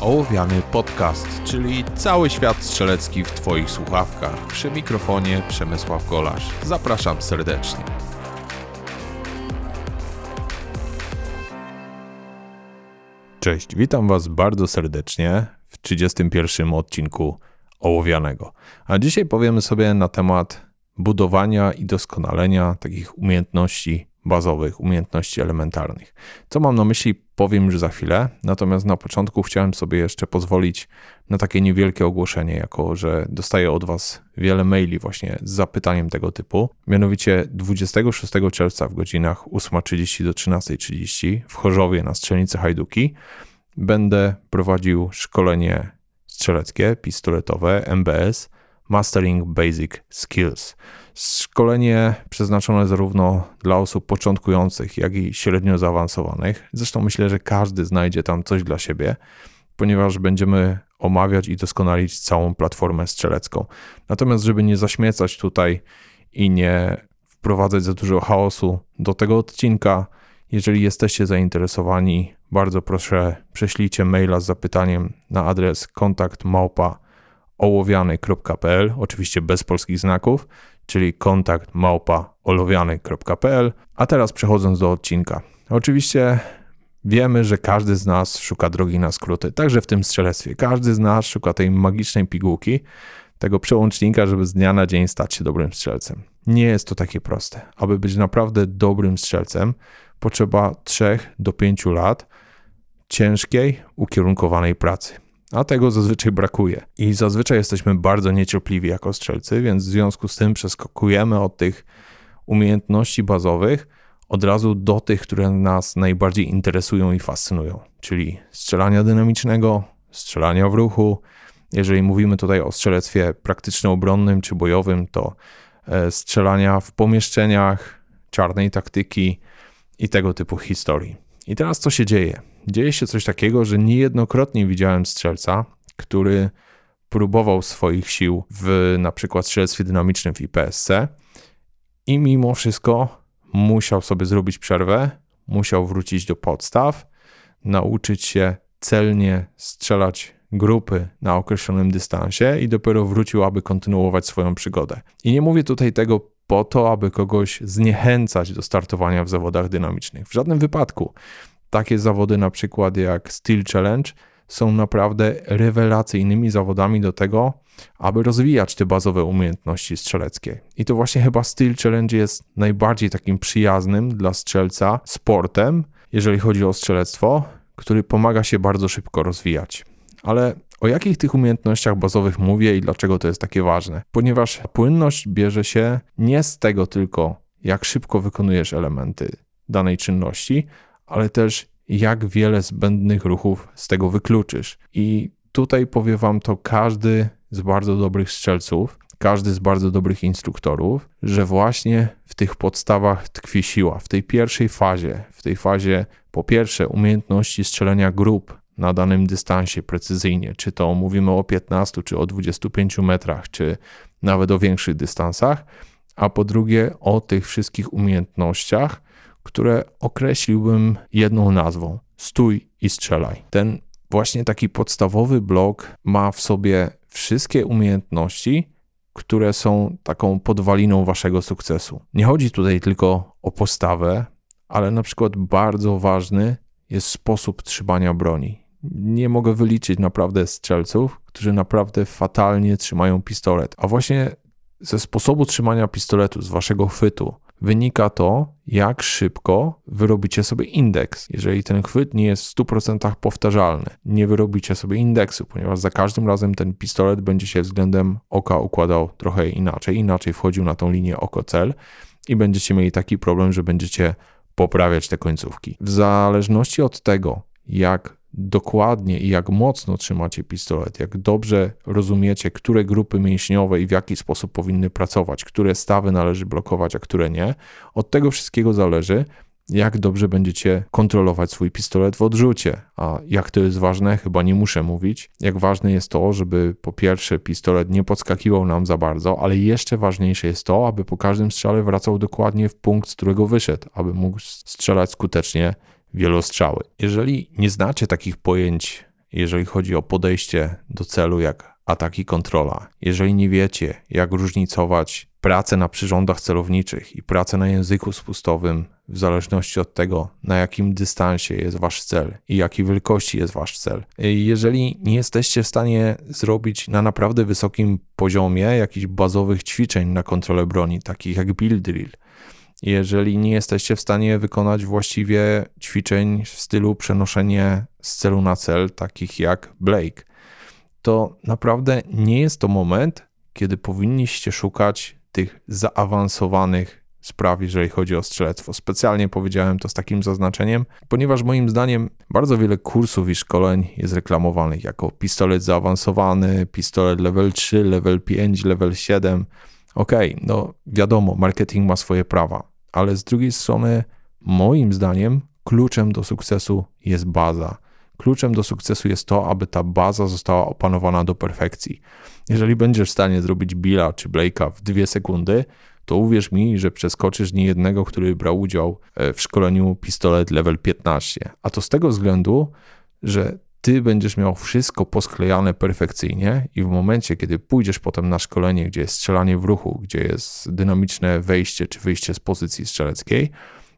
Ołowiany Podcast, czyli cały świat strzelecki w Twoich słuchawkach. Przy mikrofonie Przemysław Golasz. Zapraszam serdecznie. Cześć, witam Was bardzo serdecznie w 31 odcinku Ołowianego. A dzisiaj powiemy sobie na temat budowania i doskonalenia takich umiejętności bazowych, umiejętności elementarnych. Co mam na myśli, powiem już za chwilę, natomiast na początku chciałem sobie jeszcze pozwolić na takie niewielkie ogłoszenie, jako że dostaję od Was wiele maili właśnie z zapytaniem tego typu. Mianowicie 26 czerwca w godzinach 8.30 do 13.30 w Chorzowie na strzelnicy Hajduki będę prowadził szkolenie strzeleckie, pistoletowe, MBS, Mastering Basic Skills. Szkolenie przeznaczone zarówno dla osób początkujących, jak i średnio zaawansowanych. Zresztą myślę, że każdy znajdzie tam coś dla siebie, ponieważ będziemy omawiać i doskonalić całą platformę strzelecką. Natomiast, żeby nie zaśmiecać tutaj i nie wprowadzać za dużo chaosu do tego odcinka, jeżeli jesteście zainteresowani, bardzo proszę prześlijcie maila z zapytaniem na adres kontakt ołowiany.pl, oczywiście bez polskich znaków, czyli kontakt małpa olowiany.pl. A teraz przechodząc do odcinka. Oczywiście wiemy, że każdy z nas szuka drogi na skróty, także w tym strzelectwie. Każdy z nas szuka tej magicznej pigułki, tego przełącznika, żeby z dnia na dzień stać się dobrym strzelcem. Nie jest to takie proste. Aby być naprawdę dobrym strzelcem, potrzeba 3 do 5 lat ciężkiej, ukierunkowanej pracy a tego zazwyczaj brakuje. I zazwyczaj jesteśmy bardzo niecierpliwi jako strzelcy, więc w związku z tym przeskakujemy od tych umiejętności bazowych od razu do tych, które nas najbardziej interesują i fascynują, czyli strzelania dynamicznego, strzelania w ruchu. Jeżeli mówimy tutaj o strzelectwie praktyczno-obronnym czy bojowym, to e, strzelania w pomieszczeniach, czarnej taktyki i tego typu historii. I teraz co się dzieje? Dzieje się coś takiego, że niejednokrotnie widziałem strzelca, który próbował swoich sił w na przykład strzelstwie dynamicznym w IPSC i mimo wszystko musiał sobie zrobić przerwę, musiał wrócić do podstaw, nauczyć się celnie strzelać grupy na określonym dystansie i dopiero wrócił, aby kontynuować swoją przygodę. I nie mówię tutaj tego po to, aby kogoś zniechęcać do startowania w zawodach dynamicznych. W żadnym wypadku. Takie zawody na przykład jak Steel Challenge są naprawdę rewelacyjnymi zawodami do tego, aby rozwijać te bazowe umiejętności strzeleckie. I to właśnie chyba Steel Challenge jest najbardziej takim przyjaznym dla strzelca sportem, jeżeli chodzi o strzelectwo, który pomaga się bardzo szybko rozwijać. Ale o jakich tych umiejętnościach bazowych mówię i dlaczego to jest takie ważne? Ponieważ płynność bierze się nie z tego tylko, jak szybko wykonujesz elementy danej czynności, ale też jak wiele zbędnych ruchów z tego wykluczysz. I tutaj powie wam to każdy z bardzo dobrych strzelców, każdy z bardzo dobrych instruktorów, że właśnie w tych podstawach tkwi siła. W tej pierwszej fazie, w tej fazie po pierwsze umiejętności strzelania grup na danym dystansie precyzyjnie, czy to mówimy o 15 czy o 25 metrach, czy nawet o większych dystansach, a po drugie o tych wszystkich umiejętnościach, które określiłbym jedną nazwą: stój i strzelaj. Ten właśnie taki podstawowy blok ma w sobie wszystkie umiejętności, które są taką podwaliną waszego sukcesu. Nie chodzi tutaj tylko o postawę, ale na przykład bardzo ważny jest sposób trzymania broni. Nie mogę wyliczyć naprawdę strzelców, którzy naprawdę fatalnie trzymają pistolet. A właśnie ze sposobu trzymania pistoletu, z waszego chwytu, wynika to, jak szybko wyrobicie sobie indeks. Jeżeli ten chwyt nie jest w 100% powtarzalny, nie wyrobicie sobie indeksu, ponieważ za każdym razem ten pistolet będzie się względem oka układał trochę inaczej, inaczej wchodził na tą linię oko-cel i będziecie mieli taki problem, że będziecie poprawiać te końcówki. W zależności od tego, jak dokładnie i jak mocno trzymacie pistolet, jak dobrze rozumiecie, które grupy mięśniowe i w jaki sposób powinny pracować, które stawy należy blokować, a które nie, od tego wszystkiego zależy, jak dobrze będziecie kontrolować swój pistolet w odrzucie. A jak to jest ważne, chyba nie muszę mówić. Jak ważne jest to, żeby po pierwsze pistolet nie podskakiwał nam za bardzo, ale jeszcze ważniejsze jest to, aby po każdym strzale wracał dokładnie w punkt, z którego wyszedł, aby mógł strzelać skutecznie wielostrzały. Jeżeli nie znacie takich pojęć jeżeli chodzi o podejście do celu, jak atak i kontrola. Jeżeli nie wiecie, jak różnicować pracę na przyrządach celowniczych i pracę na języku spustowym, w zależności od tego, na jakim dystansie jest wasz cel i jakiej wielkości jest wasz cel. Jeżeli nie jesteście w stanie zrobić na naprawdę wysokim poziomie jakichś bazowych ćwiczeń na kontrolę broni, takich jak build drill, jeżeli nie jesteście w stanie wykonać właściwie ćwiczeń w stylu przenoszenie z celu na cel, takich jak Blake, to naprawdę nie jest to moment, kiedy powinniście szukać tych zaawansowanych spraw, jeżeli chodzi o strzelectwo. Specjalnie powiedziałem to z takim zaznaczeniem, ponieważ moim zdaniem bardzo wiele kursów i szkoleń jest reklamowanych jako pistolet zaawansowany, pistolet level 3, level 5, level 7. Okej, okay, no wiadomo, marketing ma swoje prawa, ale z drugiej strony, moim zdaniem, kluczem do sukcesu jest baza. Kluczem do sukcesu jest to, aby ta baza została opanowana do perfekcji. Jeżeli będziesz w stanie zrobić Billa czy Blake'a w dwie sekundy, to uwierz mi, że przeskoczysz niejednego, który brał udział e, w szkoleniu pistolet level 15. A to z tego względu, że ty będziesz miał wszystko posklejane perfekcyjnie i w momencie, kiedy pójdziesz potem na szkolenie, gdzie jest strzelanie w ruchu, gdzie jest dynamiczne wejście czy wyjście z pozycji strzeleckiej,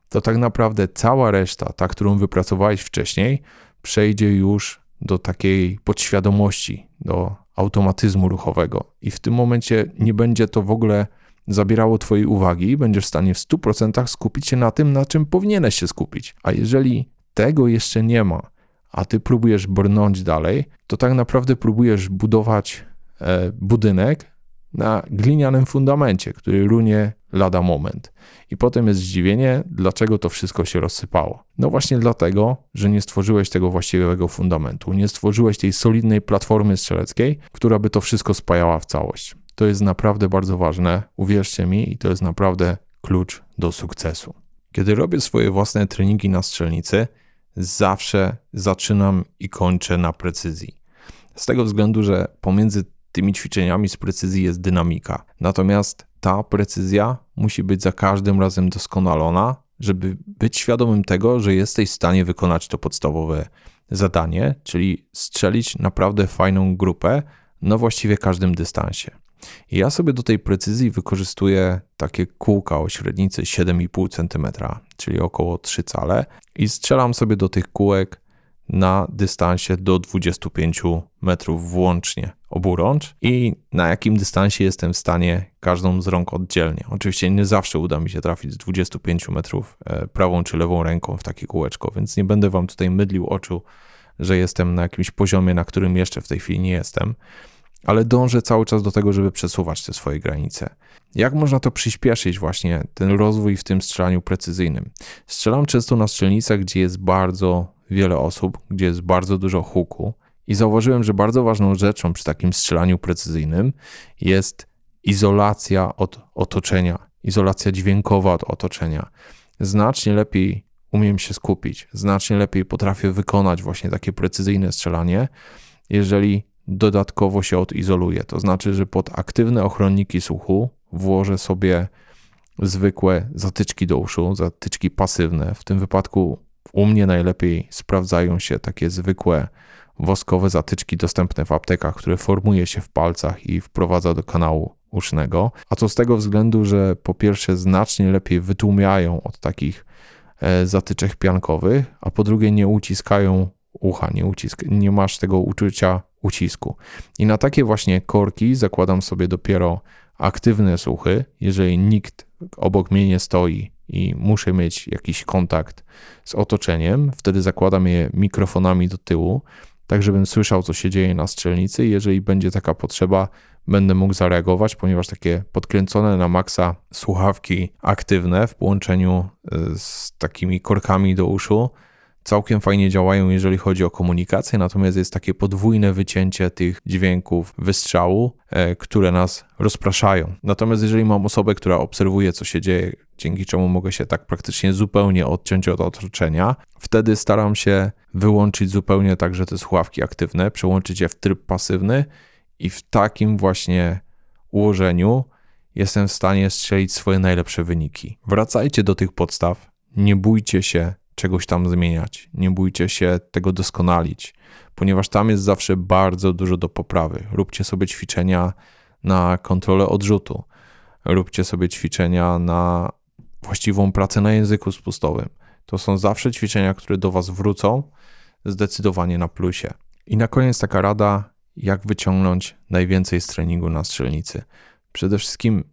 to tak naprawdę cała reszta, ta, którą wypracowałeś wcześniej, przejdzie już do takiej podświadomości, do automatyzmu ruchowego. I w tym momencie nie będzie to w ogóle zabierało Twojej uwagi, będziesz w stanie w 100% skupić się na tym, na czym powinieneś się skupić. A jeżeli tego jeszcze nie ma, a Ty próbujesz brnąć dalej, to tak naprawdę próbujesz budować e, budynek na glinianym fundamencie, który runie lada moment. I potem jest zdziwienie, dlaczego to wszystko się rozsypało. No właśnie dlatego, że nie stworzyłeś tego właściwego fundamentu, nie stworzyłeś tej solidnej platformy strzeleckiej, która by to wszystko spajała w całość. To jest naprawdę bardzo ważne, uwierzcie mi, i to jest naprawdę klucz do sukcesu. Kiedy robię swoje własne treningi na strzelnicy, zawsze zaczynam i kończę na precyzji. Z tego względu, że pomiędzy tymi ćwiczeniami z precyzji jest dynamika. Natomiast ta precyzja musi być za każdym razem doskonalona, żeby być świadomym tego, że jesteś w stanie wykonać to podstawowe zadanie, czyli strzelić naprawdę fajną grupę na właściwie każdym dystansie. I ja sobie do tej precyzji wykorzystuję takie kółka o średnicy 7,5 cm, czyli około 3 cale i strzelam sobie do tych kółek na dystansie do 25 metrów włącznie oburącz i na jakim dystansie jestem w stanie każdą z rąk oddzielnie. Oczywiście nie zawsze uda mi się trafić z 25 metrów e, prawą czy lewą ręką w takie kółeczko, więc nie będę wam tutaj mydlił oczu, że jestem na jakimś poziomie, na którym jeszcze w tej chwili nie jestem, ale dążę cały czas do tego, żeby przesuwać te swoje granice. Jak można to przyspieszyć właśnie, ten rozwój w tym strzelaniu precyzyjnym? Strzelam często na strzelnicach, gdzie jest bardzo wiele osób, gdzie jest bardzo dużo huku i zauważyłem, że bardzo ważną rzeczą przy takim strzelaniu precyzyjnym jest izolacja od otoczenia, izolacja dźwiękowa od otoczenia. Znacznie lepiej umiem się skupić, znacznie lepiej potrafię wykonać właśnie takie precyzyjne strzelanie, jeżeli dodatkowo się odizoluję. To znaczy, że pod aktywne ochronniki słuchu włożę sobie zwykłe zatyczki do uszu, zatyczki pasywne. W tym wypadku u mnie najlepiej sprawdzają się takie zwykłe woskowe zatyczki dostępne w aptekach, które formuje się w palcach i wprowadza do kanału usznego. A to z tego względu, że po pierwsze znacznie lepiej wytłumiają od takich e, zatyczek piankowych, a po drugie nie uciskają ucha, nie, ucisk, nie masz tego uczucia ucisku. I na takie właśnie korki zakładam sobie dopiero aktywne słuchy, jeżeli nikt obok mnie nie stoi i muszę mieć jakiś kontakt z otoczeniem, wtedy zakładam je mikrofonami do tyłu, tak żebym słyszał, co się dzieje na strzelnicy. Jeżeli będzie taka potrzeba, będę mógł zareagować, ponieważ takie podkręcone na maksa słuchawki aktywne w połączeniu e, z takimi korkami do uszu całkiem fajnie działają, jeżeli chodzi o komunikację, natomiast jest takie podwójne wycięcie tych dźwięków wystrzału, e, które nas rozpraszają. Natomiast jeżeli mam osobę, która obserwuje, co się dzieje, dzięki czemu mogę się tak praktycznie zupełnie odciąć od otoczenia, wtedy staram się wyłączyć zupełnie także te słuchawki aktywne, przełączyć je w tryb pasywny i w takim właśnie ułożeniu jestem w stanie strzelić swoje najlepsze wyniki. Wracajcie do tych podstaw, nie bójcie się czegoś tam zmieniać. Nie bójcie się tego doskonalić, ponieważ tam jest zawsze bardzo dużo do poprawy. Róbcie sobie ćwiczenia na kontrolę odrzutu. Róbcie sobie ćwiczenia na właściwą pracę na języku spustowym. To są zawsze ćwiczenia, które do Was wrócą zdecydowanie na plusie. I na koniec taka rada, jak wyciągnąć najwięcej z treningu na strzelnicy. Przede wszystkim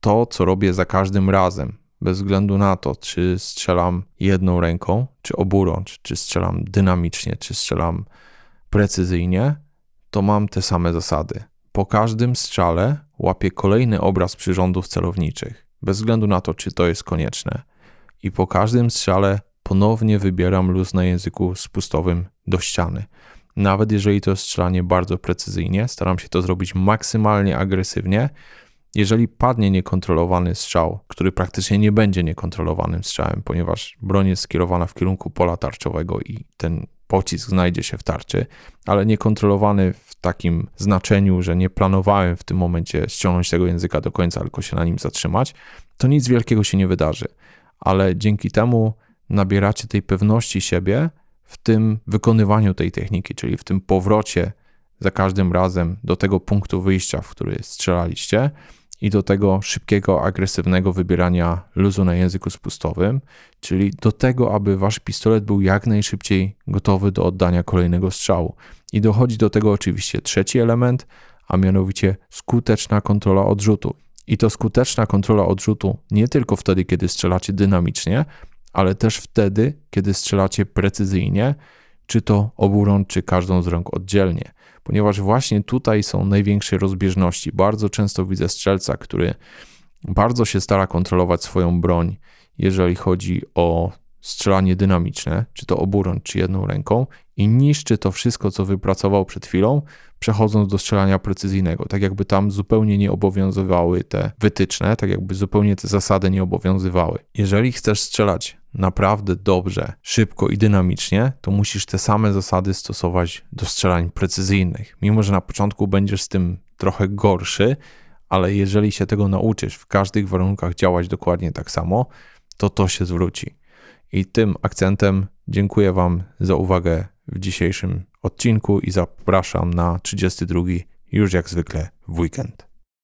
to, co robię za każdym razem, bez względu na to, czy strzelam jedną ręką, czy oburącz, czy strzelam dynamicznie, czy strzelam precyzyjnie, to mam te same zasady. Po każdym strzale łapię kolejny obraz przyrządów celowniczych, bez względu na to, czy to jest konieczne. I po każdym strzale ponownie wybieram luz na języku spustowym do ściany. Nawet jeżeli to jest strzelanie bardzo precyzyjnie, staram się to zrobić maksymalnie agresywnie. Jeżeli padnie niekontrolowany strzał, który praktycznie nie będzie niekontrolowanym strzałem, ponieważ broń jest skierowana w kierunku pola tarczowego i ten pocisk znajdzie się w tarczy, ale niekontrolowany w takim znaczeniu, że nie planowałem w tym momencie ściągnąć tego języka do końca, tylko się na nim zatrzymać, to nic wielkiego się nie wydarzy. Ale dzięki temu nabieracie tej pewności siebie w tym wykonywaniu tej techniki, czyli w tym powrocie za każdym razem do tego punktu wyjścia, w który strzelaliście i do tego szybkiego, agresywnego wybierania luzu na języku spustowym, czyli do tego, aby wasz pistolet był jak najszybciej gotowy do oddania kolejnego strzału. I dochodzi do tego oczywiście trzeci element, a mianowicie skuteczna kontrola odrzutu. I to skuteczna kontrola odrzutu nie tylko wtedy, kiedy strzelacie dynamicznie, ale też wtedy, kiedy strzelacie precyzyjnie, czy to obu rąk, czy każdą z rąk oddzielnie, ponieważ właśnie tutaj są największe rozbieżności. Bardzo często widzę strzelca, który bardzo się stara kontrolować swoją broń, jeżeli chodzi o strzelanie dynamiczne, czy to oburącz, czy jedną ręką, i niszczy to wszystko, co wypracował przed chwilą, przechodząc do strzelania precyzyjnego. Tak jakby tam zupełnie nie obowiązywały te wytyczne, tak jakby zupełnie te zasady nie obowiązywały. Jeżeli chcesz strzelać naprawdę dobrze, szybko i dynamicznie, to musisz te same zasady stosować do strzelań precyzyjnych. Mimo, że na początku będziesz z tym trochę gorszy, ale jeżeli się tego nauczysz w każdych warunkach działać dokładnie tak samo, to to się zwróci. I tym akcentem dziękuję Wam za uwagę w dzisiejszym odcinku i zapraszam na 32 już jak zwykle w weekend.